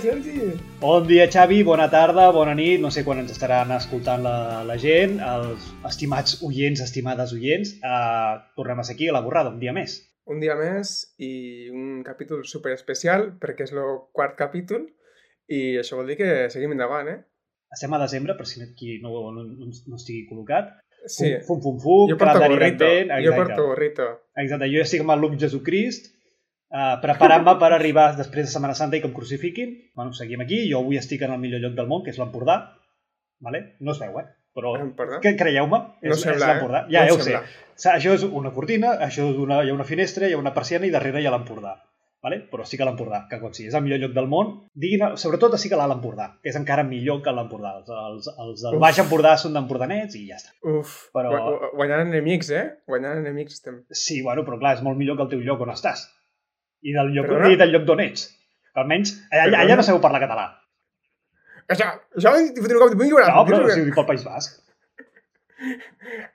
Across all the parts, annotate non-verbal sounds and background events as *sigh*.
Sergi! Bon dia, Xavi, bona tarda, bona nit, no sé quan ens estaran escoltant la, la gent, els estimats oients, estimades oients, uh, tornem a ser aquí a la borrada, un dia més. Un dia més i un capítol super especial perquè és el quart capítol i això vol dir que seguim endavant, eh? Estem a desembre, per si qui no, no, no, no estigui col·locat. Sí. Fum, fum, fum, fum, jo porto gorrito, advent, jo exacte. porto gorrito. Exacte, jo estic amb el look Jesucrist, uh, preparant-me per arribar després de Setmana Santa i que em crucifiquin. Bueno, seguim aquí, jo avui estic en el millor lloc del món, que és l'Empordà. Vale? No es veu, eh? Però que creieu-me, No és, sembla, és l'Empordà. eh? Ja, No ja ho sé. sembla. Això és una cortina, això és una, hi ha una finestra, hi ha una persiana i darrere hi ha l'Empordà. Vale? Però sí que l'Empordà, que quan sí, és el millor lloc del món, diguin, sobretot sí que l'Alt Empordà, que és encara millor que l'Empordà. Els, els, els del Uf. Baix Empordà són d'empordanets i ja està. Uf, Però- Però... gu- guanyant enemics, eh? Guanyant enemics estem. Sí, bueno, però clar, és molt millor que el teu lloc on estàs. I del lloc, Perdona? i del lloc d'on ets. Que almenys allà, allà, Perdona? no sabeu parlar català. Això, això m'he fotut un cop de puny i veuràs. No, però si ho dic pel País Basc.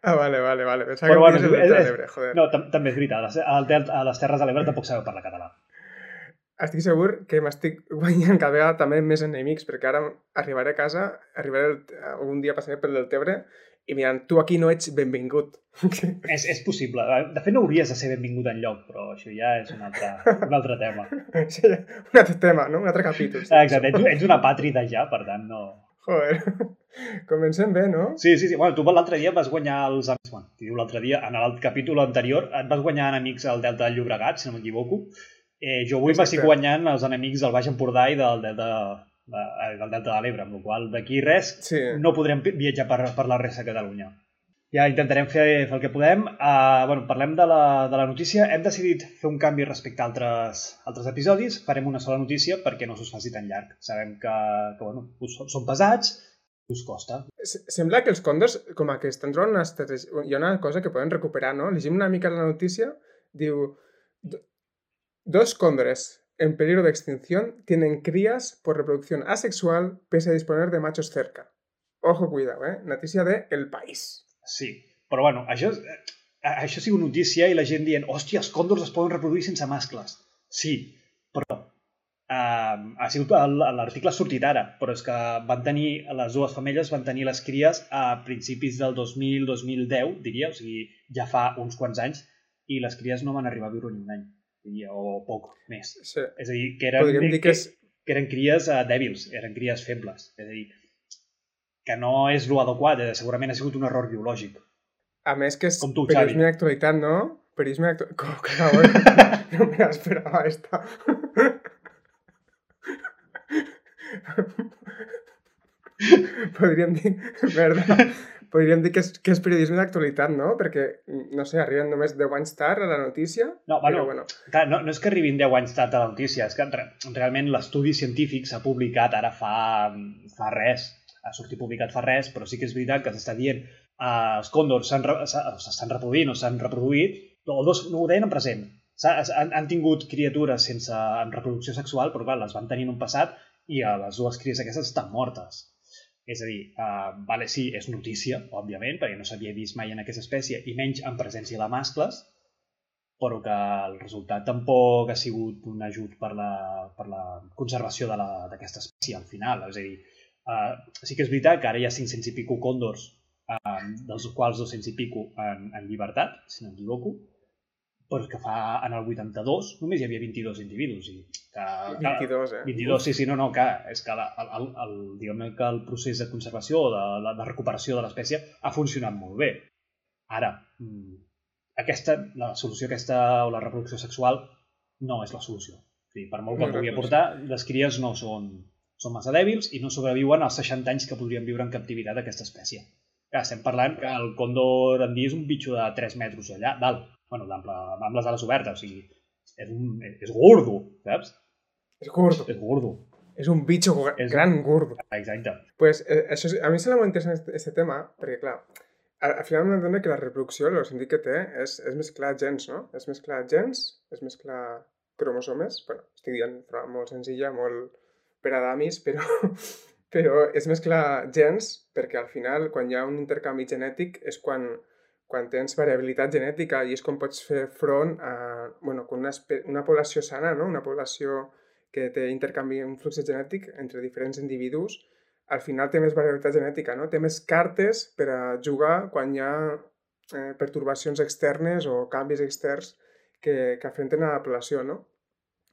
Ah, vale, vale, vale. Pensava Però que bueno, és- és- d'Ebre, joder. No, tam també és veritat. A les, Del- a les Terres de l'Ebre tampoc sabeu parlar català. Estic segur que m'estic guanyant cada vegada també més enemics, perquè ara arribaré a casa, arribaré el, algun dia passaré pel Deltebre i mirant, tu aquí no ets benvingut. *laughs* És, és possible. De fet, no hauries de ser benvingut en lloc, però això ja és un altre, un altre tema. *laughs* Sí, un altre tema, no? Un altre capítol. sí. Exacte, ets, ets una pàtrida ja, per tant, no... Joder. *laughs* Comencem bé, no? Sí, sí, sí. Bueno, tu l'altre dia vas guanyar els... amics- Bueno, diu l'altre dia, en el capítol anterior, et vas guanyar enemics al Delta del Llobregat, si no m'equivoco. Eh, jo avui m'estic Exacte. guanyant els enemics del Baix Empordà i del Delta, de, del Delta de l'Ebre, amb la qual d'aquí res Sí. no podrem viatjar per, per la resta de Catalunya. Ja intentarem fer, fer el que podem. Uh, bueno, parlem de la, de la notícia. Hem decidit fer un canvi respecte a altres, altres episodis. Farem una sola notícia perquè no s'us faci tan llarg. Sabem que, que bueno, us, són pesats, us costa. Sembla que els còndors, com que estan trobant una estratègia... Hi ha una cosa que poden recuperar, no? Llegim una mica la notícia. Diu... "Do- Dos cóndores en peligro de extinción tienen crías por reproducción asexual pese a disponer de machos cerca. Ojo, cuidado, eh? Notícia de El País. Sí, però bueno, això, eh, això ha sigut notícia i la gent dient hòstia, els còndors es poden reproduir sense mascles. Sí, però uh, ha sigut l'article ha sortit ara, però és que van tenir, les dues femelles van tenir les cries a principis del 2000-2010, diria, o sigui, ja fa uns quants anys, i les cries no van arribar a viure ni un any, o poc més. Sí. És a dir, que eren, Podríem dir que és... que eren cries uh, dèbils, eren cries febles. És a dir, que no és lo adequat, eh, segurament ha sigut un error biològic. A més que és Com tu, periodisme d'actualitat, no? Periodisme d'actualitat... Com que *laughs* no me l'esperava esta. *laughs* Podríem dir... *laughs* Merda. Podríem dir que és, que és periodisme d'actualitat, no? Perquè, no sé, arriben només 10 anys tard a la notícia. No, bueno, Però, bueno, Clar, no, no és que arribin 10 anys tard a la notícia, és que re, realment l'estudi científic s'ha publicat ara fa, fa res, ha sortit publicat fa res, però sí que és veritat que s'està dient eh, els còndors s'estan reproduint o s'han reproduït, o dos, no ho deien en present, han, han tingut criatures sense en reproducció sexual, però clar, les van tenir en un passat i eh, les dues cries aquestes estan mortes. És a dir, uh, vale, sí, és notícia, òbviament, perquè no s'havia vist mai en aquesta espècie, i menys en presència de mascles, però que el resultat tampoc ha sigut un ajut per la, per la conservació d'aquesta espècie al final. És a dir, uh, sí que és veritat que ara hi ha 500 i pico còndors, uh, dels quals 200 i pico en, en llibertat, si no m'equivoco, però que fa en el 82 només hi havia 22 individus. I que, que, 22, eh? 22, sí, sí, no, no, que és que la, el, el, el, diguem que el procés de conservació o de, de, de recuperació de l'espècie ha funcionat molt bé. Ara, mm, aquesta, la solució aquesta o la reproducció sexual no és la solució. O sigui, per molt que No pugui aportar, les cries no són, són massa dèbils i no sobreviuen als 60 anys que podrien viure en captivitat aquesta espècie. Clar, estem parlant que el còndor andí és un bitxo de 3 metres allà, dalt, bueno, d'ample, amb les ales obertes, o sigui, és, un, és gordo, saps? És gordo. És gordo. És un bitxo És- gran gordo. Exacte. Pues, eh, això, és- a mi em sembla molt interessant aquest tema, perquè, clar, al, al final d'entendre que la reproducció, el sentit que té, és, és mesclar gens, no? És mesclar gens, és mesclar cromosomes, bueno, estic dient forma molt senzilla, molt per a damis, però, *laughs* però és mesclar gens perquè al final, quan hi ha un intercanvi genètic, és quan, quan tens variabilitat genètica i és com pots fer front a bueno, una, una població sana, no? una població que té intercanvi, un flux genètic entre diferents individus, al final té més varietat genètica, no? Té més cartes per a jugar quan hi ha eh, perturbacions externes o canvis externs que, que afrenten a la població, no?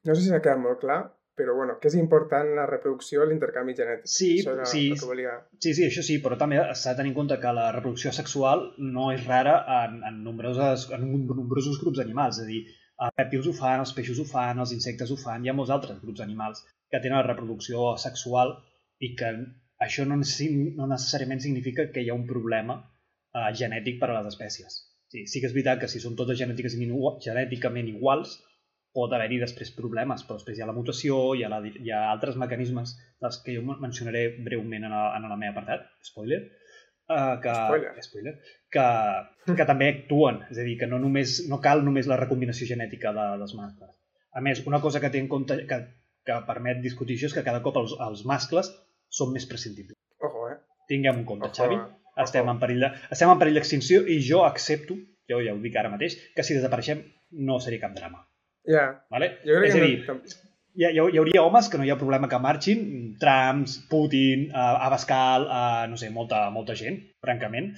No sé si s'ha quedat molt clar, però bueno, que és important la reproducció i l'intercanvi genètic. Sí, era sí, volia... sí, sí, això sí, però també s'ha de tenir en compte que la reproducció sexual no és rara en, en, nombroses, en nombrosos grups animals, és a dir, els rèptils ho fan, els peixos ho fan, els insectes ho fan, hi ha molts altres grups animals que tenen la reproducció sexual i que això no, no necessàriament significa que hi ha un problema eh, genètic per a les espècies. Sí, sí que és veritat que si són totes genèticament iguals, pot haver-hi després problemes, però després hi ha la mutació, hi ha, la, hi ha altres mecanismes dels que jo mencionaré breument en, el, en el meu apartat, spoiler, uh, que, Spoiler. spoiler que, que també actuen, és a dir, que no, només, no cal només la recombinació genètica de, dels mascles. A més, una cosa que té en compte, que, que permet discutir això és que cada cop els, els mascles són més prescindibles. Ojo, eh? Tinguem en compte, Ojo, Xavi. eh? Estem en perill de- estem en perill d'extinció i jo accepto, jo ja ho dic ara mateix, que si desapareixem no seria cap drama. Ja, Vale? jo crec és a que... dir, no, hi, ha- hi hauria homes que no hi ha problema que marxin, Trumps, Putin, uh, Abascal, uh, no sé, molta, molta gent, francament.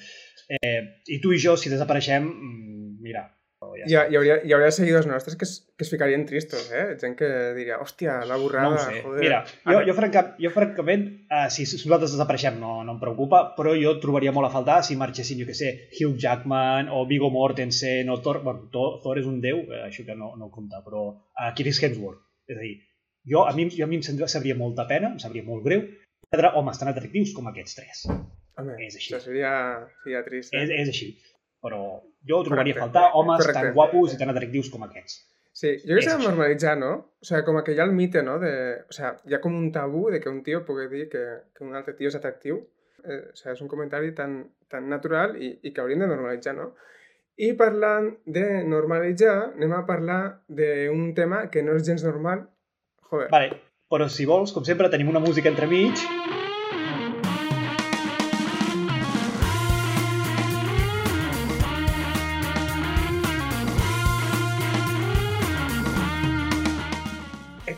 Eh, I tu i jo, si desapareixem, mm, mira, ja hi, ha, hi, hauria, hi hauria seguidors nostres que es, que es ficarien tristos, eh? Gent que diria, hòstia, la borrada, no sé. joder. Mira, jo, jo, franca, jo francament, uh, si nosaltres desapareixem no, no em preocupa, però jo trobaria molt a faltar si marxessin, jo que sé, Hugh Jackman o Viggo Mortensen o Thor, bueno, Thor, Thor és un déu, eh, això que no, no compta, però uh, Chris Hemsworth. És a dir, jo, a mi, jo a mi em sembla- sabria molta pena, em sabria molt greu, perdre homes tan atractius com aquests tres. Home, és així. això seria, seria trist, eh? És, és així. Però jo trobaria a Correcte. faltar homes Correcte. tan guapos i tan atractius com aquests. Sí, jo crec que s'ha de normalitzar, no? O sea, com que hi ha el mite, no? De, o sea, hi ha com un tabú de que un tio pugui dir que, que un altre tio és atractiu. Eh, o sea, és un comentari tan, tan natural i, i que hauríem de normalitzar, no? I parlant de normalitzar, anem a parlar d'un tema que no és gens normal. Joder, Vale, però si vols, com sempre, tenim una música entremig.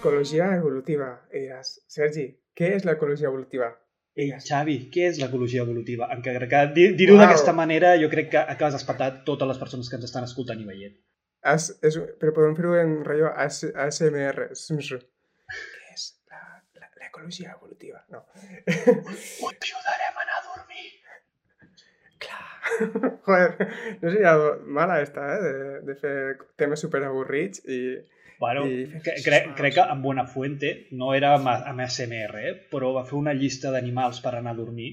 Ecologia evolutiva. I diràs, Sergi, què és l'ecologia evolutiva? Ei. Xavi, què és l'ecologia evolutiva? Encara que di- dir-ho Uau. d'aquesta manera jo crec que acabes d'espantar totes les persones que ens estan escoltant i veient. As, és, però podem fer-ho en rotllo AS, ASMR. Què és l'ecologia evolutiva? No. Ho ajudarem a anar a dormir. Clar. *laughs* Joder, no seria mala esta, eh? De, de fer temes superavorrits i... Bueno, I- cre crec, crec que en Buenafuente no era amb, amb ASMR, eh? però va fer una llista d'animals per anar a dormir,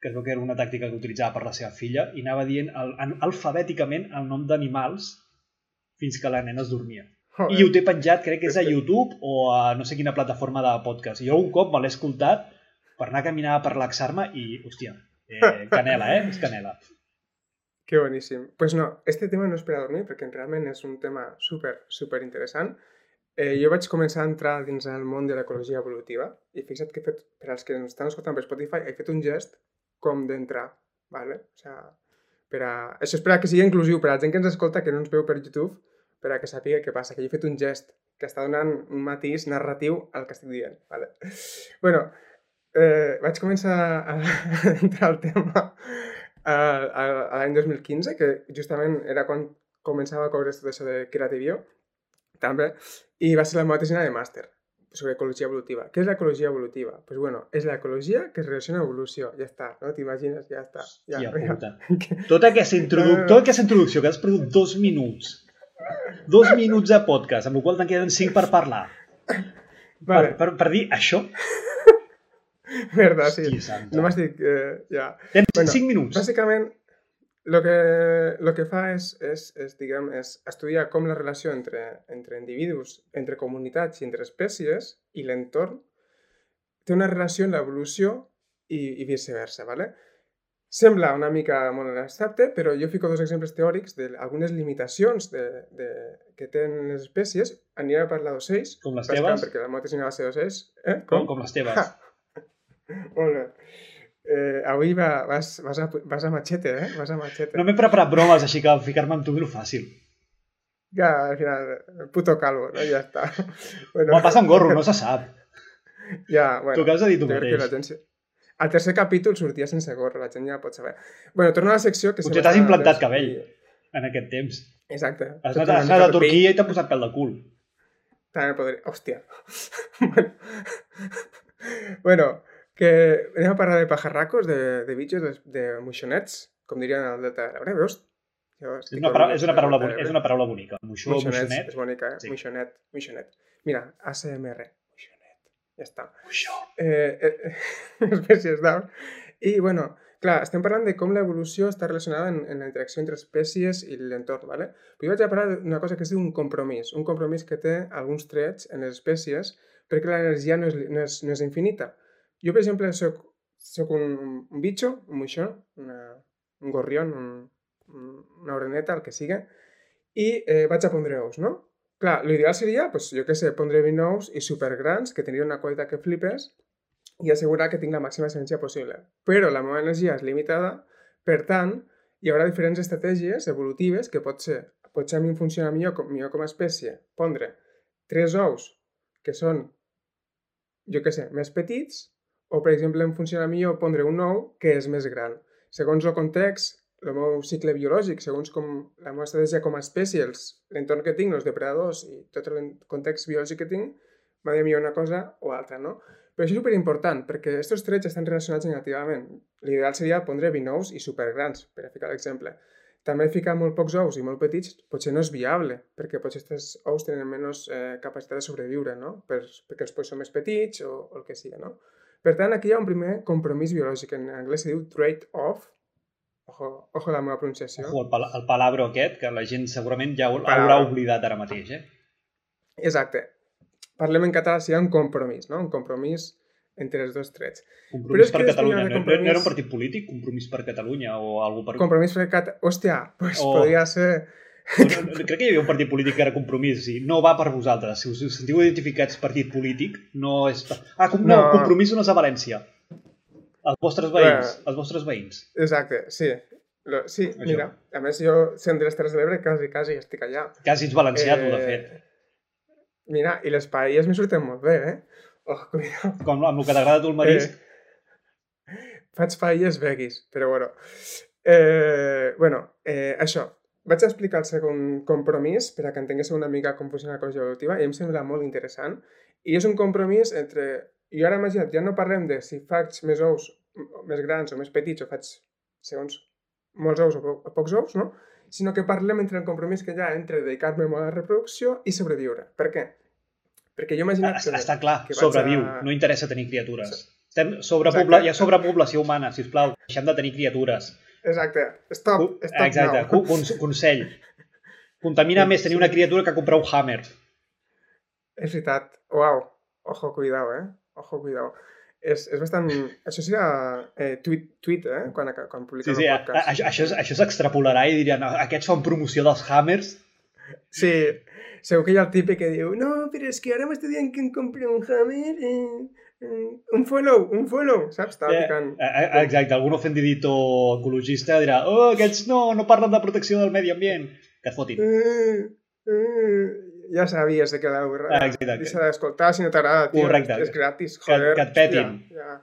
que es veu que era una tàctica que utilitzava per la seva filla, i anava dient el, en, alfabèticament el nom d'animals fins que la nena es dormia. Joder. I ho té penjat, crec que és a YouTube o a no sé quina plataforma de podcast. Jo un cop me l'he escoltat per anar a caminar per relaxar-me i, hòstia, eh, canela, eh? És canela. Que boníssim. Pues no, este tema no és per a dormir, perquè realment és un tema super, super interessant. Eh, jo vaig començar a entrar dins el món de l'ecologia evolutiva i fixa't que he fet, per als que ens estan escoltant per Spotify, he fet un gest com d'entrar, ¿vale? O sea, per a... Això és per a que sigui inclusiu, per a la gent que ens escolta que no ens veu per YouTube, per a que sàpiga què passa, que jo he fet un gest que està donant un matís narratiu al que estic dient, ¿vale? Bueno, eh, vaig començar a *laughs* entrar al tema a, l'any 2015, que justament era quan començava a cobrir tot això de Creativio, també, i va ser la meva tesina de màster sobre ecologia evolutiva. Què és l'ecologia evolutiva? Pues bueno, és l'ecologia que es relaciona amb evolució. Ja està, no? T'imagines? Ja està. Ja, ja. puta. Tota aquesta, introdu *laughs* tota aquesta introducció que has perdut dos minuts. Dos minuts de podcast, amb la qual te'n queden cinc per parlar. Vale, Per, per, per dir això. *laughs* verdad, sí. Hòstia santa. No m'estic... Eh, ja. Tens Bueno, cinc minuts. Bàsicament, el que, lo que fa és, és, és, diguem, és estudiar com la relació entre, entre individus, entre comunitats i entre espècies i l'entorn té una relació en l'evolució i, i viceversa, ¿vale? Sembla una mica molt abstracte, però jo fico dos exemples teòrics d'algunes limitacions de, de, que tenen les espècies. Aniré a parlar d'ocells, Com les teves. perquè la meva tesina va ser d'ocells. Eh? Com, com les teves. Molt bé. Eh, avui va, vas, vas, a, vas a machete, eh? Vas a machete. No m'he preparat bromes, així que ficar-me amb tu és fàcil. Ja, al final, puto calvo, no? Ja està. Bueno, Va passar un gorro, no se sap. Ja, bueno. Tu què has de dir tu que la mateix? gent... Al tercer capítol sortia sense gorro, la gent ja pot saber. Bueno, torno a la secció que... se Potser t'has implantat cabell en aquest temps. Exacte. Has anat, has anat a. Turquia i t'ha posat pèl de cul. També podria... Hòstia. *laughs* bueno. Que anem a parlar de pajarracos, de, de bitxos, de, de moixonets, com dirien al Delta de l'Ebre, veus? Jo És una, paraula, és una, paraula, Delta de boni- l'Ebre. és una paraula bonica. Moixó, Moixonets, moixonet. és bonica, eh? Sí. Moixonet, moixonet. Mira, ASMR, moixonet. Ja està. Moixó. Eh, eh, *laughs* espècies d'aus. I, bueno, clar, estem parlant de com l'evolució està relacionada en, en la interacció entre espècies i l'entorn, ¿vale? Però jo vaig a parlar d'una cosa que es diu un compromís. Un compromís que té alguns trets en les espècies perquè l'energia no, és, no, és, no és infinita. Jo, per exemple, soc, soc un, un bitxo, un moixó, una, un gorrión, un, un, una oreneta, el que siga, i eh, vaig a pondre ous, no? Clar, l'ideal seria, pues, jo què sé, pondre 20 ous i supergrans, que tindrien una qualitat que flipes, i assegurar que tinc la màxima essència possible. Però la meva energia és limitada, per tant, hi haurà diferents estratègies evolutives que pot ser, potser a mi em funciona millor, com, millor com a espècie pondre tres ous que són, jo què sé, més petits, o per exemple em funciona millor pondre un ou que és més gran. Segons el context, el meu cicle biològic, segons com la meva estratègia com a espècie, l'entorn que tinc, els depredadors i tot el context biològic que tinc, m'ha de millor una cosa o altra, no? Però això és superimportant, perquè aquests trets estan relacionats negativament. L'ideal seria pondre 20 ous i supergrans, per a ficar l'exemple. També ficar molt pocs ous i molt petits potser no és viable, perquè potser aquests ous tenen menys eh, capacitat de sobreviure, no? Per, perquè els polls són més petits o, o el que sigui, no? Per tant, aquí hi ha un primer compromís biològic. En anglès se diu trade-off. Ojo, ojo la meva pronunciació. Ojo, el, pal el palabro aquest, que la gent segurament ja ho- Palabra. haurà oblidat ara mateix, eh? Exacte. Parlem en català, si hi ha un compromís, no? Un compromís entre els dos trets. Compromís és que per Catalunya. No, no, no era compromís- un partit polític? Compromís per Catalunya o algú per... Compromís per cat... Hòstia, pues Oh. podria ser... No, no, no, crec que hi havia un partit polític que era compromís, sí. No va per vosaltres. Si us us sentiu identificats partit polític, no és... per- Ah, com, no, No. compromís no és a València. Els vostres veïns, Bé. els vostres veïns. Exacte, sí. Lo, sí, Això. mira, a més jo sent de les Terres de l'Ebre, quasi, quasi estic allà. Quasi ets valencià, tu, de fet. Mira, i les paelles me surten molt bé, eh? Oh, cuidado. Com amb el que t'agrada tu el marisc. Eh, faig paelles veguis, però bueno. Eh, bueno, eh, això. Vaig explicar el segon compromís per a que entenguéssiu una mica com funciona l'ecologia evolutiva i em sembla molt interessant. I és un compromís entre... I ara imagina't, ja no parlem de si faig més ous més grans o més petits o faig segons molts ous o, po o pocs ous, no? Sinó que parlem entre el compromís que hi ha entre dedicar-me molt a la reproducció i sobreviure. Per què? Perquè jo imagino Està, està clar, que sobreviu. a- No interessa tenir criatures. Sí. Estem sobrepobla... Hi ha sobrepoblació humana, si us plau. Deixem de tenir criatures. Exacte. Stop, stop Exacte, now. co- cons- consell. Contamina Sí, més tenir sí. una criatura que comprar un Hammer. És veritat. Uau. Ojo, cuidao, eh? Ojo, cuidao. És, és bastant... Això serà eh, tuit, tuit, eh? Quan, quan Sí, publiquem sí, el a, podcast. a, això, això, això s'extrapolarà i diran "Ah, aquests fan promoció dels Hammers. Sí, segur que hi ha el típic que diu no, però és que ara m'està dient que em compri un Hammer... Eh, un follow, un follow, saps? Estava Eh, picant... eh, eh, Exacte, algun ofendidito ecologista dirà oh, aquests no, no parlen de protecció del medi ambient. Que et fotin. Eh, eh, ja sabies de què l'heu Ah, exacte. Deixa d'escoltar si no t'agrada, tio. Correcte. És gratis, Que- joder. que et petin. Hòstia, ja.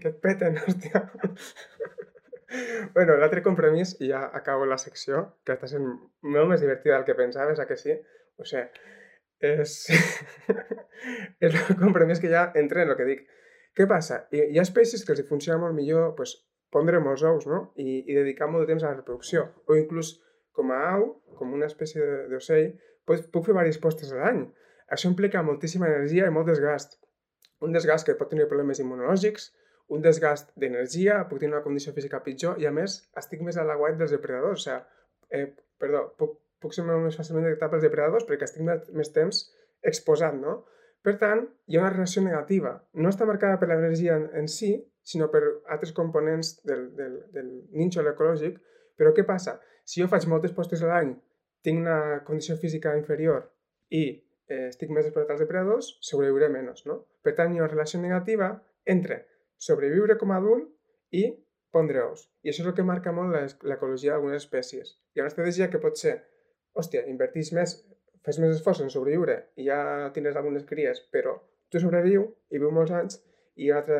Que et peten, *laughs* hòstia. bueno, l'altre compromís, i ja acabo la secció, que està sent molt més divertida del que pensaves, a que sí? O sigui, és... és *laughs* el compromís que hi ha entre el que dic. Què passa? Hi, hi ha espècies que els funciona molt millor pues, pondre molts ous, no? I, i dedicar molt de temps a la reproducció. O inclús, com a au, com una espècie d'ocell, puc, puc fer diverses postes a l'any. Això implica moltíssima energia i molt desgast. Un desgast que pot tenir problemes immunològics, un desgast d'energia, puc tenir una condició física pitjor i, a més, estic més a l'aguait dels depredadors. O sigui, eh, perdó, puc, puc ser més fàcilment detectat pels depredadors perquè estic més, temps exposat, no? Per tant, hi ha una relació negativa. No està marcada per l'energia en, en si, sinó per altres components del, del, del nínxol ecològic. Però què passa? Si jo faig moltes postes a l'any, tinc una condició física inferior i eh, estic més exposat als depredadors, sobreviuré menys, no? Per tant, hi ha una relació negativa entre sobreviure com a adult i pondre ous. I això és el que marca molt l'ecologia d'algunes espècies. Hi ha una estratègia que pot ser hòstia, invertís més, fes més esforç en sobreviure i ja tindràs algunes cries, però tu sobreviu i viu molts anys i altre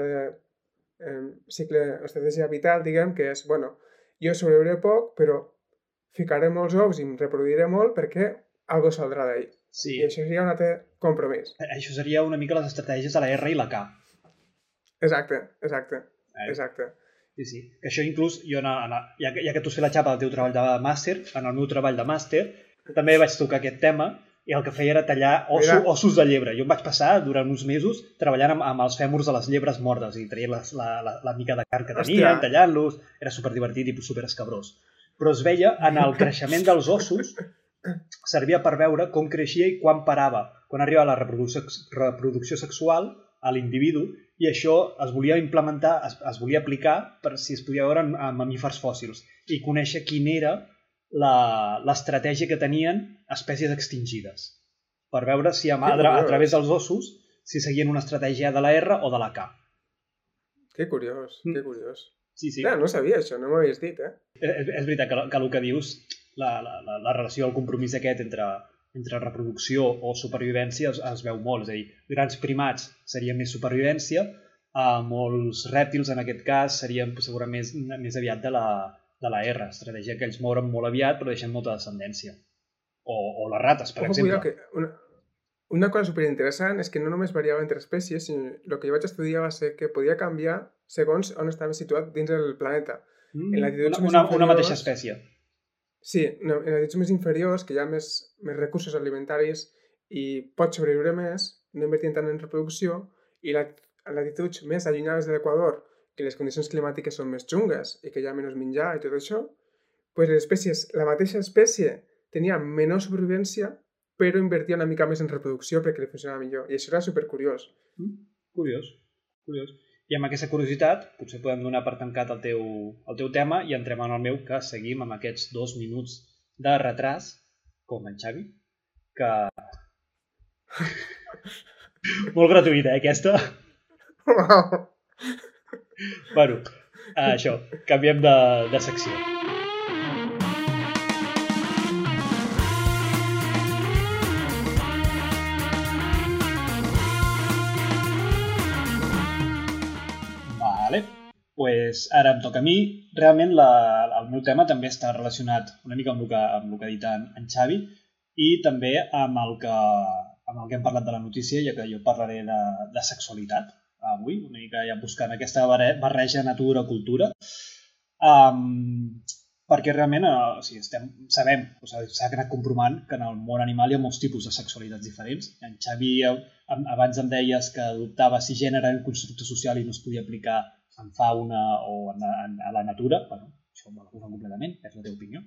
eh, cicle, estratègia vital, diguem, que és, bueno, jo sobreviuré poc, però ficaré molts ous i em reproduiré molt perquè algo saldrà d'ahir. Sí. I això seria un altre compromís. Eh, Això seria una mica les estratègies de la R i la K. Exacte, exacte, Eh? exacte. Sí, sí. Que això inclús, jo, en, en, ja, que- ja que tu has fet la xapa del teu treball de màster, en el meu treball de màster, també vaig tocar aquest tema i el que feia era tallar osso, ossos de llebre. Jo em vaig passar durant uns mesos treballant amb, amb els fèmurs de les llebres mortes i traient les, la, la, la mica de carn que tenien, tallant-los, era superdivertit i superescabrós. Però es veia en el creixement dels ossos servia per veure com creixia i quan parava, quan arribava la reproducció, reproducció sexual a l'individu i això es volia implementar, es, es volia aplicar per si es podia veure en, en mamífers fòssils i conèixer quina era l'estratègia que tenien espècies extingides per veure si a, Que a, a través dels ossos si seguien una estratègia de la R o de la K. Que curiós, Mm. que curiós. Sí, sí. Clar, no sabia això, no m'ho havies dit, eh? És, és veritat que, que el que dius, la, la, la, la relació, el compromís aquest entre, entre reproducció o supervivència es, es veu molt. És a dir, grans primats seria més supervivència, eh, molts rèptils, en aquest cas, serien segurament més, més aviat de la, de la R, estratègia que ells moren molt aviat però deixen molta descendència. O, o les rates, per Ojo, exemple. cuidado, que una, una cosa superinteressant és que no només variava entre espècies, sinó el que jo vaig estudiar va ser que podia canviar segons on estava situat dins el planeta. Mm, en latituds una, més una, una mateixa espècie. Sí, no, en latituds més inferiors, que hi ha més, més recursos alimentaris i pots sobreviure més, no invertint tant en reproducció, i la, en latituds més allunyades de l'Equador, que les condicions climàtiques són més xungues i que hi ha menys menjar i tot això, pues les espècies, la mateixa espècie tenia menys supervivència, però invertia una mica més en reproducció perquè li funcionava millor. I això era supercuriós. Mm, curiós, curiós. I amb aquesta curiositat, potser podem donar per tancat el teu, el teu tema i entrem en el meu, que seguim amb aquests dos minuts de retras, com en Xavi, que... *laughs* Molt gratuïta, eh, aquesta? Uau! Bueno, això, canviem de, de secció. Vale. pues ara em toca a mi. Realment la, el meu tema també està relacionat una mica amb el que, amb el que ha dit en, en Xavi i també amb el, que, amb el que hem parlat de la notícia, ja que jo parlaré de, de sexualitat avui, una mica ja buscant aquesta barre- barreja natura-cultura. Um, perquè realment eh, o sigui, estem, sabem, o sigui, s'ha anat comprovant que en el món animal hi ha molts tipus de sexualitats diferents. En Xavi eh, abans em deies que adoptava si gènere en constructe social i no es podia aplicar en fauna o en, en, a la natura. Bueno, això m'ho recusa completament, és la teva opinió.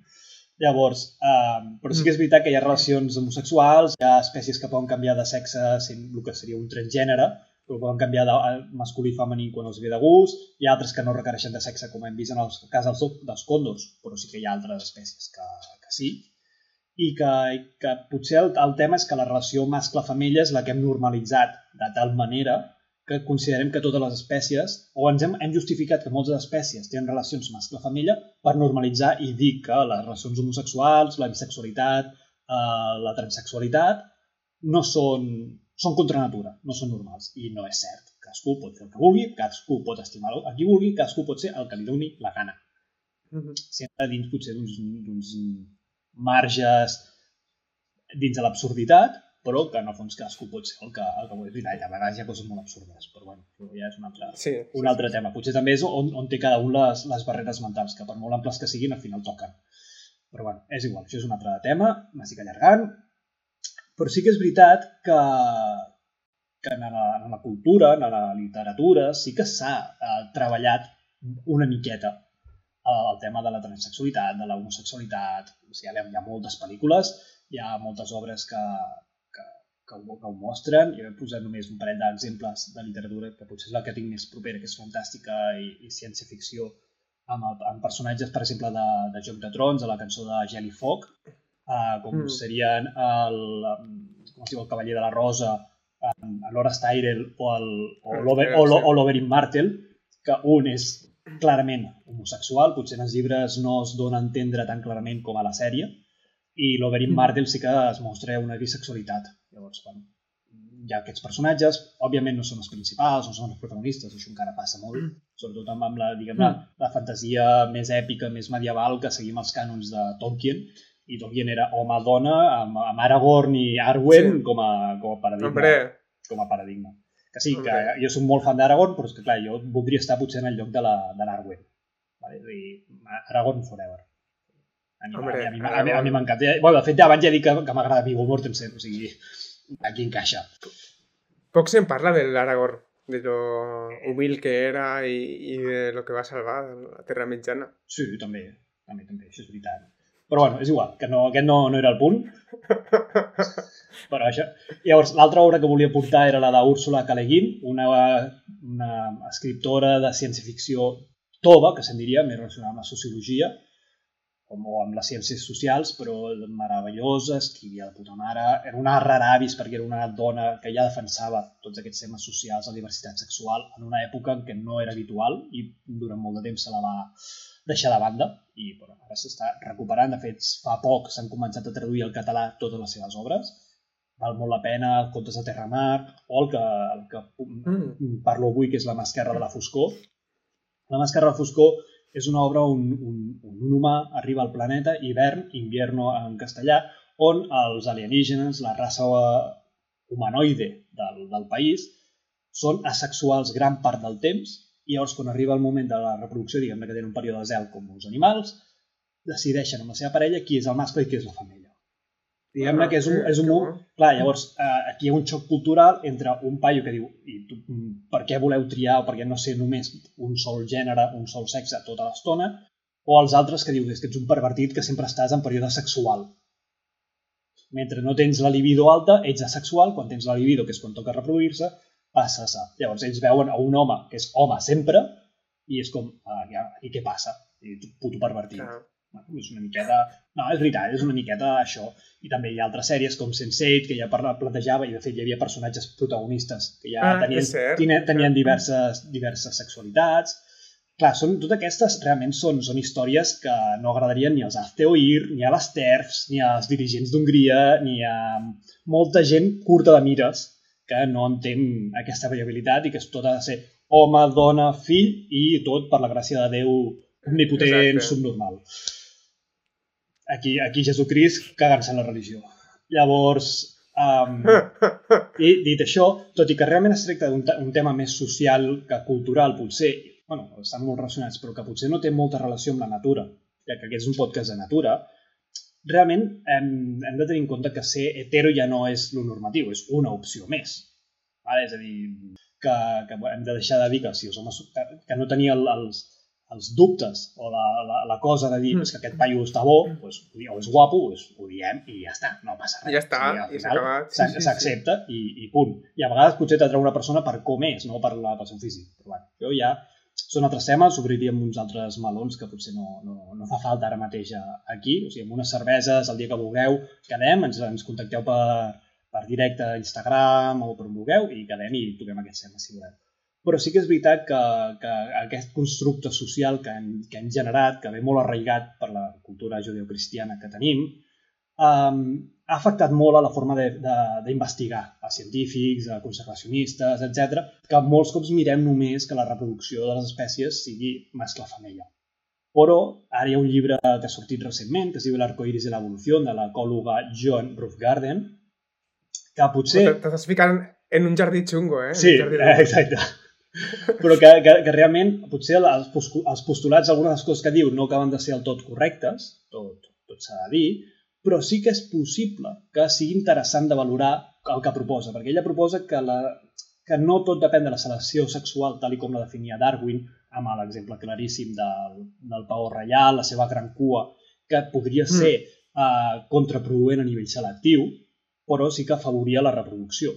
Llavors, eh, però sí que és veritat que hi ha relacions homosexuals, hi ha espècies que poden canviar de sexe sent el que seria un transgènere, però poden canviar de a masculí i femení quan els ve de gust, hi ha altres que no requereixen de sexe, com hem vist en el cas dels, dels còndors, però sí que hi ha altres espècies que, que sí. I que, que potser el, el tema és que la relació mascle-femella és la que hem normalitzat de tal manera que considerem que totes les espècies, o ens hem, hem justificat que moltes espècies tenen relacions mascle-femella per normalitzar i dir que les relacions homosexuals, la bisexualitat, eh, la transsexualitat, no són, són contra natura, no són normals. I no és cert. Cadascú pot fer el que vulgui, cadascú pot estimar a qui vulgui, cadascú pot ser el que li doni la gana. Mhm. Sempre dins potser d'uns marges dins de l'absurditat, però que en el fons cadascú pot ser el que, el que. És veritat, a vegades hi ha coses molt absurdes, però bueno, això ja és un altre, Sí, sí, un altre tema. Potser també és on, on té cada un les, les barreres mentals, que per molt amples que siguin, al final toquen. Però bueno, és igual, això és un altre tema, m'estic allargant. Però sí que és veritat que, que en, la, en la cultura, en la literatura, sí que s'ha eh, treballat una miqueta eh, el tema de la transsexualitat, de la homosexualitat. O sigui, hi ha, hi ha moltes pel·lícules, hi ha moltes obres que, que, que, ho, que ho mostren. Jo he posat només un parell d'exemples de literatura, que potser és la que tinc més propera, que és fantàstica i, i ciència-ficció, amb, el, amb personatges, per exemple, de, de Joc de Trons, de la cançó de Gel i Foc, eh, com Mm. mm. serien el, com es diu, el Cavaller de la Rosa, Horace Tyrell o l'Ober- sí, l'Oberyn Martell, que un és clarament homosexual, potser en els llibres no es dona a entendre tan clarament com a la sèrie, i l'Oberyn Mm. Martell sí que es mostra una bisexualitat. Llavors, bueno, hi ha aquests personatges, òbviament no són els principals, no són els protagonistes, això encara passa molt, Mm. sobretot amb, amb la, diguem la, la fantasia més èpica, més medieval que seguim els cànons de Tolkien, i Tolkien era home-dona, amb, amb Aragorn i Arwen Sí. com, a, com a paradigma. Hombre, Com a paradigma. Que sí, que Hombre. jo soc molt fan d'Aragorn, però és que clar, jo voldria estar potser en el lloc de la- de l'Arwen. Vale? I Aragorn forever. A mi, Hombre, a mi, a mi, a mi, a mi Aragorn. m'encanta. Bueno, de fet, ja abans ja dit que, que m'agrada Viggo Mortensen, o sigui, aquí encaixa. poc se'n parla del Aragorn, de lo humil que era i, i de lo que va salvar la Terra Mitjana. Sí, també, també, també, això és veritat. Però bueno, és igual, que no, aquest no, no era el punt. Però això... Llavors, l'altra obra que volia portar era la d'Úrsula K. Le Guin, una, una escriptora de ciència-ficció tova, que se'n diria, més relacionada amb la sociologia, com o amb les ciències socials, però meravellosa, escrivia de puta mare, era una rara avis perquè era una dona que ja defensava tots aquests temes socials, la diversitat sexual, en una època en què no era habitual i durant molt de temps se la va deixar de banda i bueno, ara s'està recuperant. De fet, fa poc s'han començat a traduir al català totes les seves obres. Val molt la pena, Contes de Terramar, o el que, el que Mm. parlo avui, que és La mascarra de la foscor. La mascarra de la foscor és una obra on un, un, un humà arriba al planeta, hivern, invierno en castellà, on els alienígenes, la raça humanoide del, del país, són asexuals gran part del temps i llavors quan arriba el moment de la reproducció, diguem que tenen un període de zel com els animals, decideixen amb la seva parella qui és el mascle i qui és la femella. Diguem-ne Ah, que és un, és un, bo. Clar, llavors, eh, aquí hi ha un xoc cultural entre un paio que diu i tu, mm, per què voleu triar o per què no ser només un sol gènere, un sol sexe tota l'estona, o els altres que diu és que ets un pervertit que sempre estàs en període sexual. Mentre no tens la libido alta, ets asexual, quan tens la libido, que és quan toca reproduir-se, passes a... Llavors ells veuen a un home que és home sempre i és com, ah, ja, i què passa? I tu, puto pervertit. Clar. Bueno, és una miqueta... No, és veritat, és una miqueta això. I també hi ha altres sèries com Sense8, que ja parla, plantejava, i de fet hi havia personatges protagonistes que ja Ah, tenien, tenien, tenien diverses, diverses sexualitats. Clar, són, totes aquestes realment són, són històries que no agradarien ni als Azteoir, ni a les TERFs, ni als dirigents d'Hongria, ni a molta gent curta de mires que no entén aquesta variabilitat i que tot ha de ser home, dona, fill i tot per la gràcia de Déu omnipotent, Exacte. subnormal. Aquí, aquí Jesucrist cagant-se en la religió. Llavors, um, *laughs* i dit això, tot i que realment es tracta d'un te- un tema més social que cultural, potser, bueno, estan molt relacionats, però que potser no té molta relació amb la natura, ja que aquest és un podcast de natura, realment hem, hem de tenir en compte que ser hetero ja no és lo normatiu, és una opció més. Vale? És a dir, que, que hem de deixar de dir que si els homes que, que no tenia el, els, els dubtes o la, la, la cosa de dir Mm. mm. que aquest paio està bo pues, o és guapo, pues, ho diem i ja està, no passa res. Ja està, i s'ha acabat. Sí, s'a- sí, sí. S'accepta i, i punt. I a vegades potser t'atreu una persona per com és, no per, la, pel seu físic. Però bueno, jo ja són altres temes, obriríem uns altres melons que potser no, no, no fa falta ara mateix aquí. O sigui, amb unes cerveses, el dia que vulgueu, quedem, ens, ens contacteu per, per directe a Instagram o per on vulgueu i quedem i toquem aquests temes si voleu. Però sí que és veritat que, que aquest constructe social que hem, que hem generat, que ve molt arraigat per la cultura judeocristiana que tenim, um, ha afectat molt a la forma d'investigar a científics, a conservacionistes, etc, que molts cops mirem només que la reproducció de les espècies sigui mascle-femella. Però ara hi ha un llibre que ha sortit recentment, que es diu L'arcoiris de l'evolució, de l'ecòloga Joan Roughgarden, que potser... T'estàs ficant en un jardí xungo, eh? Sí, jardí eh, exacte. Però que, que, que realment potser els postulats, algunes de les coses que diu no acaben de ser del tot correctes, tot, tot s'ha de dir, però sí que és possible que sigui interessant de valorar el que proposa, perquè ella proposa que, la, que no tot depèn de la selecció sexual tal i com la definia Darwin, amb l'exemple claríssim del, del paó reial, la seva gran cua, que podria Mm. ser eh, contraproduent a nivell selectiu, però sí que afavoria la reproducció.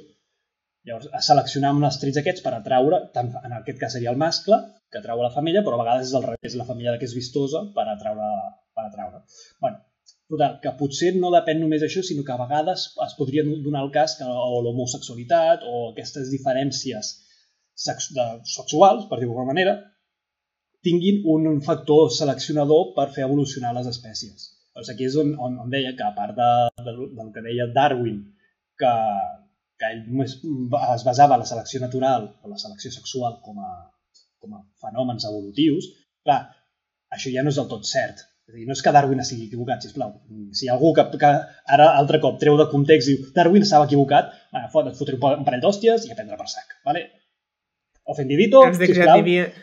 Llavors, a seleccionar amb els trets aquests per atraure, tant en aquest cas seria el mascle, que atrau la femella, però a vegades és al revés, la femella que és vistosa per atraure. Per atraure. Bueno, total, que potser no depèn només d'això, sinó que a vegades es podria donar el cas que o l'homosexualitat o aquestes diferències sex de, sexuals, per dir-ho manera, tinguin un factor seleccionador per fer evolucionar les espècies. Doncs aquí és on, on, on deia que, a part de, de, del que deia Darwin, que, que ell només es basava en la selecció natural o la selecció sexual com a, com a fenòmens evolutius, clar, això ja no és del tot cert. És a dir, no és que Darwin estigui equivocat, sisplau. Si hi ha algú que, que ara altre cop treu de context i diu Darwin estava equivocat, bueno, fot, et fotré un parell d'hòsties i a prendre per sac. ¿vale? Ofendidito, Los de sisplau. creatividad.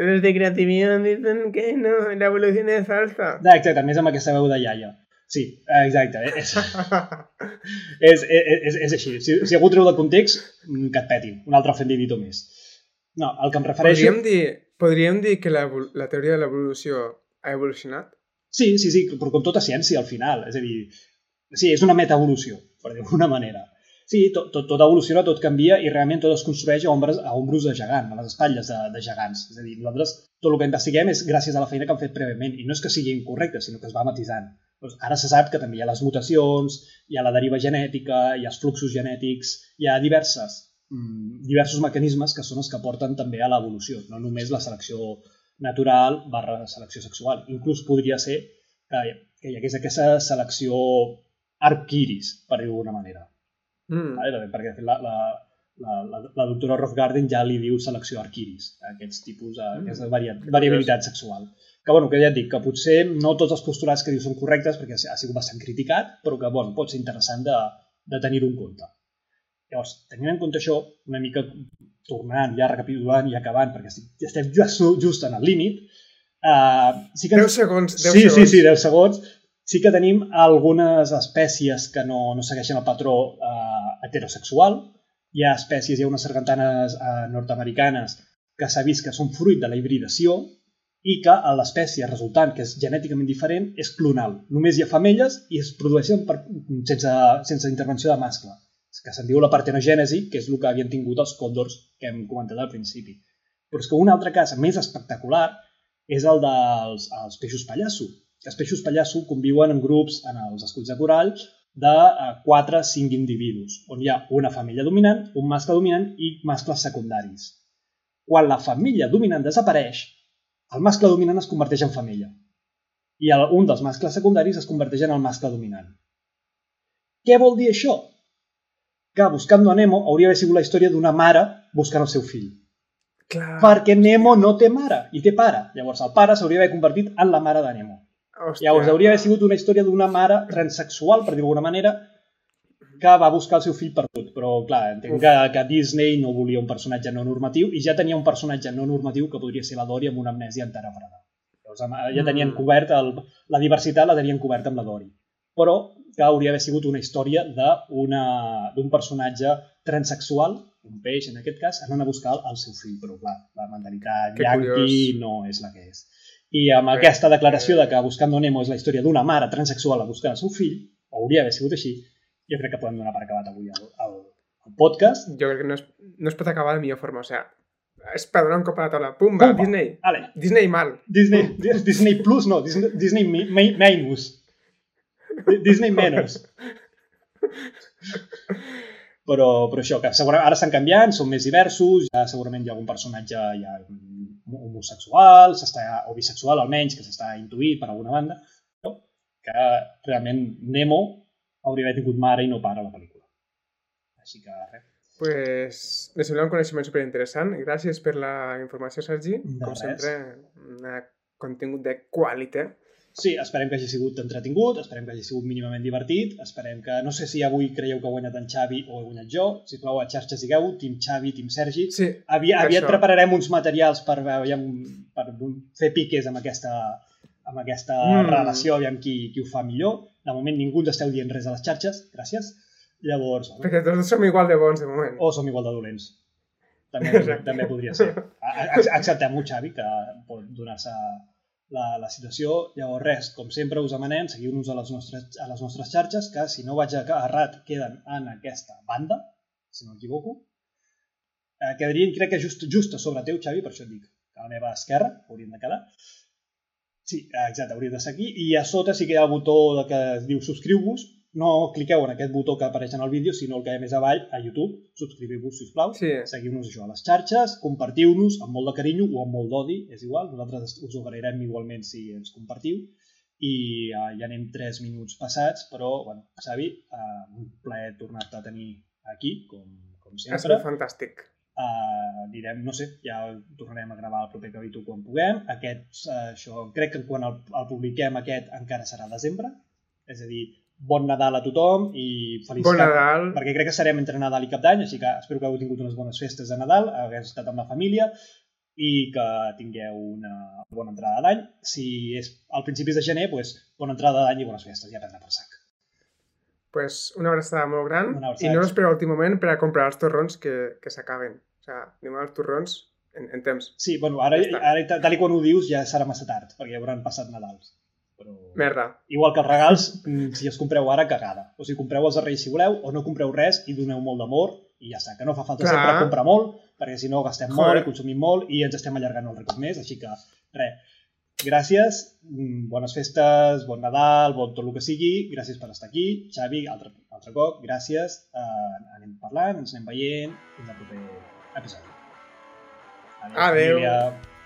Los de creatividad dicen que no, la evolución es falsa. Ah, exacte, més amb aquesta veu de iaia. Sí, exacte. eh, És, *laughs* és, és, és, és així. Si, si algú treu de context, mm, que et petin. Un altre ofendidito més. No, el que em refereixo... Podríem dir, podríem dir que la, la teoria de l'evolució ha evolucionat? Sí, sí, sí, però com tota ciència al final. És a dir, sí, és una metaevolució, per dir-ho d'alguna manera. Sí, tot, tot, tot evoluciona, tot canvia i realment tot es construeix a ombres, a ombros de gegant, a les espatlles de, de gegants. És a dir, nosaltres tot el que investiguem és gràcies a la feina que han fet prèviament i no és que sigui incorrecte, sinó que es va matisant. Doncs ara se sap que també hi ha les mutacions, hi ha la deriva genètica, hi ha els fluxos genètics, hi ha diverses, mm, diversos mecanismes que són els que porten també a l'evolució, no només la selecció natural barra selecció sexual. Inclús podria ser que, que hi hagués aquesta selecció arquiris, per dir-ho d'alguna manera. Mm. Vale? Perquè de fet, la, la, la, la, la doctora Rothgarden ja li diu selecció arquiris, aquests tipus, a Mm. aquesta varia, variabilitat sexual. Que, bueno, que ja et dic, que potser no tots els postulats que diu són correctes perquè ha sigut bastant criticat, però que, bueno, pot ser interessant de, de tenir-ho en compte. Llavors, tenint en compte això, una mica tornant, ja recapitulant i acabant, perquè ja estem just, just en el límit, uh, sí que 10 segons, 10 sí, segons. sí, sí, 10 segons. Sí que tenim algunes espècies que no, no segueixen el patró eh, heterosexual. Hi ha espècies, hi ha unes sargantanes eh, nord-americanes que s'ha vist que són fruit de la hibridació i que l'espècie resultant, que és genèticament diferent, és clonal. Només hi ha femelles i es produeixen per, sense, sense intervenció de mascle, que se'n diu la partenogènesi, que és el que havien tingut els còndors que hem comentat al principi. Però és que un altre cas més espectacular és el dels els peixos pallasso. Els peixos pallasso conviuen en grups en els esculls de corall de 4 a 5 individus, on hi ha una família dominant, un mascle dominant i mascles secundaris. Quan la família dominant desapareix, el mascle dominant es converteix en femella i el, un dels mascles secundaris es converteix en el mascle dominant. Què vol dir això? Que Buscando a Nemo hauria d'haver sigut la història d'una mare buscant el seu fill. Clar. Perquè Nemo no té mare i té pare. Llavors el pare s'hauria d'haver convertit en la mare de Nemo. Hòstia. Llavors hauria d'haver sigut una història d'una mare transsexual, per dir-ho d'alguna manera, que va buscar el seu fill perdut. Però, clar, entenc que, que Disney no volia un personatge no normatiu i ja tenia un personatge no normatiu que podria ser la Dory amb una amnèsia enterafrada. Llavors ja tenien Mm. cobert el, la diversitat, la tenien coberta amb la Dory. Però que hauria d'haver sigut una història d'un personatge transsexual, un peix en aquest cas, anant a buscar el seu fill. Però, clar, la mentalitat yankee curiós. no és la que és. I amb Bé, aquesta declaració eh. de que Buscando Nemo és la història d'una mare transsexual a buscar el seu fill, hauria d'haver sigut així, jo crec que podem donar per acabat avui el, el, el podcast. Jo crec que no es, no es pot acabar de millor forma, o sea, és per donar un cop a la taula. Pumba, Pumba. Disney. Ale, Disney mal. Disney, *laughs* Disney Plus, no, Disney, Disney mi, mi, Minus. Di- Disney menos. Però, però això, que segurament ara estan canviant, són més diversos, ja segurament hi ha algun personatge ja homosexual, s'està o bisexual almenys, que s'està intuït per alguna banda, no? que realment Nemo hauria d'haver tingut mare i no pare a la pel·lícula. Així que res. Pues, me sembla un coneixement superinteressant. Gràcies per la informació, Sergi. De Com res. sempre, un contingut de qualitat. Sí, esperem que hagi sigut entretingut, esperem que hagi sigut mínimament divertit, esperem que, no sé si avui creieu que ha guanyat en Xavi o he guanyat jo, si plau a xarxes digueu, Team Xavi, Team Sergi. Sí, per aviat això. prepararem uns materials per, aviam, per fer piques amb aquesta, amb aquesta Mm. relació, aviam qui, qui ho fa millor. De moment ningú ens esteu dient res a les xarxes, gràcies. Llavors, home, perquè tots som igual de bons de moment. o som igual de dolents. També, també podria ser. Acceptem-ho, Xavi, que pot donar-se la, la situació. Llavors, res, com sempre us demanem, seguiu-nos a, les nostres, a les nostres xarxes, que si no vaig errat, queden en aquesta banda, si no m'equivoco. Eh, quedarien, crec que just, just a sobre teu, Xavi, per això et dic a la meva esquerra haurien de quedar. Sí, exacte, hauria de ser aquí. I a sota sí que hi ha el botó que diu subscriu-vos. No cliqueu en aquest botó que apareix en el vídeo, sinó el que hi ha més avall a YouTube. Subscriviu-vos, sisplau. Sí. Seguiu-nos això a les xarxes, compartiu-nos amb molt de carinyo o amb molt d'odi, és igual, nosaltres us ho agrairem igualment si ens compartiu. i uh, ja anem 3 minuts passats, però, bueno, Xavi, uh, un plaer tornar-te a tenir aquí, com, com Ha sempre. sigut fantàstic. Uh, direm, no sé, ja tornarem a gravar el proper capítol quan puguem. Aquest, uh, això, crec que quan el, el publiquem aquest encara serà desembre. És a dir, bon Nadal a tothom i feliç Bon cap, Nadal. perquè crec que serem entre Nadal i Cap d'Any, així que espero que hagueu tingut unes bones festes de Nadal, hagueu estat amb la família i que tingueu una bona entrada d'any. Si és al principis de gener, doncs, bona entrada d'any i bones festes, ja prendrà per sac. pues una abraçada molt gran Una abraçada. i no esperar l'últim moment per a comprar els torrons que, que s'acaben. O sigui, anem als torrons en, en temps. Sí, bueno, ara, Ja està. ara tal i quan ho dius ja serà massa tard, perquè ja hauran passat Nadals. Però... Merda. Igual que els regals, mm, si els compreu ara, cagada. O sigui, compreu els de Reis si voleu, o no compreu res i doneu molt d'amor i ja està, que no fa falta Clar. sempre comprar molt, perquè si no gastem Joder. molt i consumim molt i ens estem allargant un record més, així que res. Gràcies, mm, bones festes, bon Nadal, bon tot el que sigui, gràcies per estar aquí. Xavi, altre, altre cop, gràcies. Uh, anem parlant, ens anem veient. Fins al proper episodi. Adeu. família.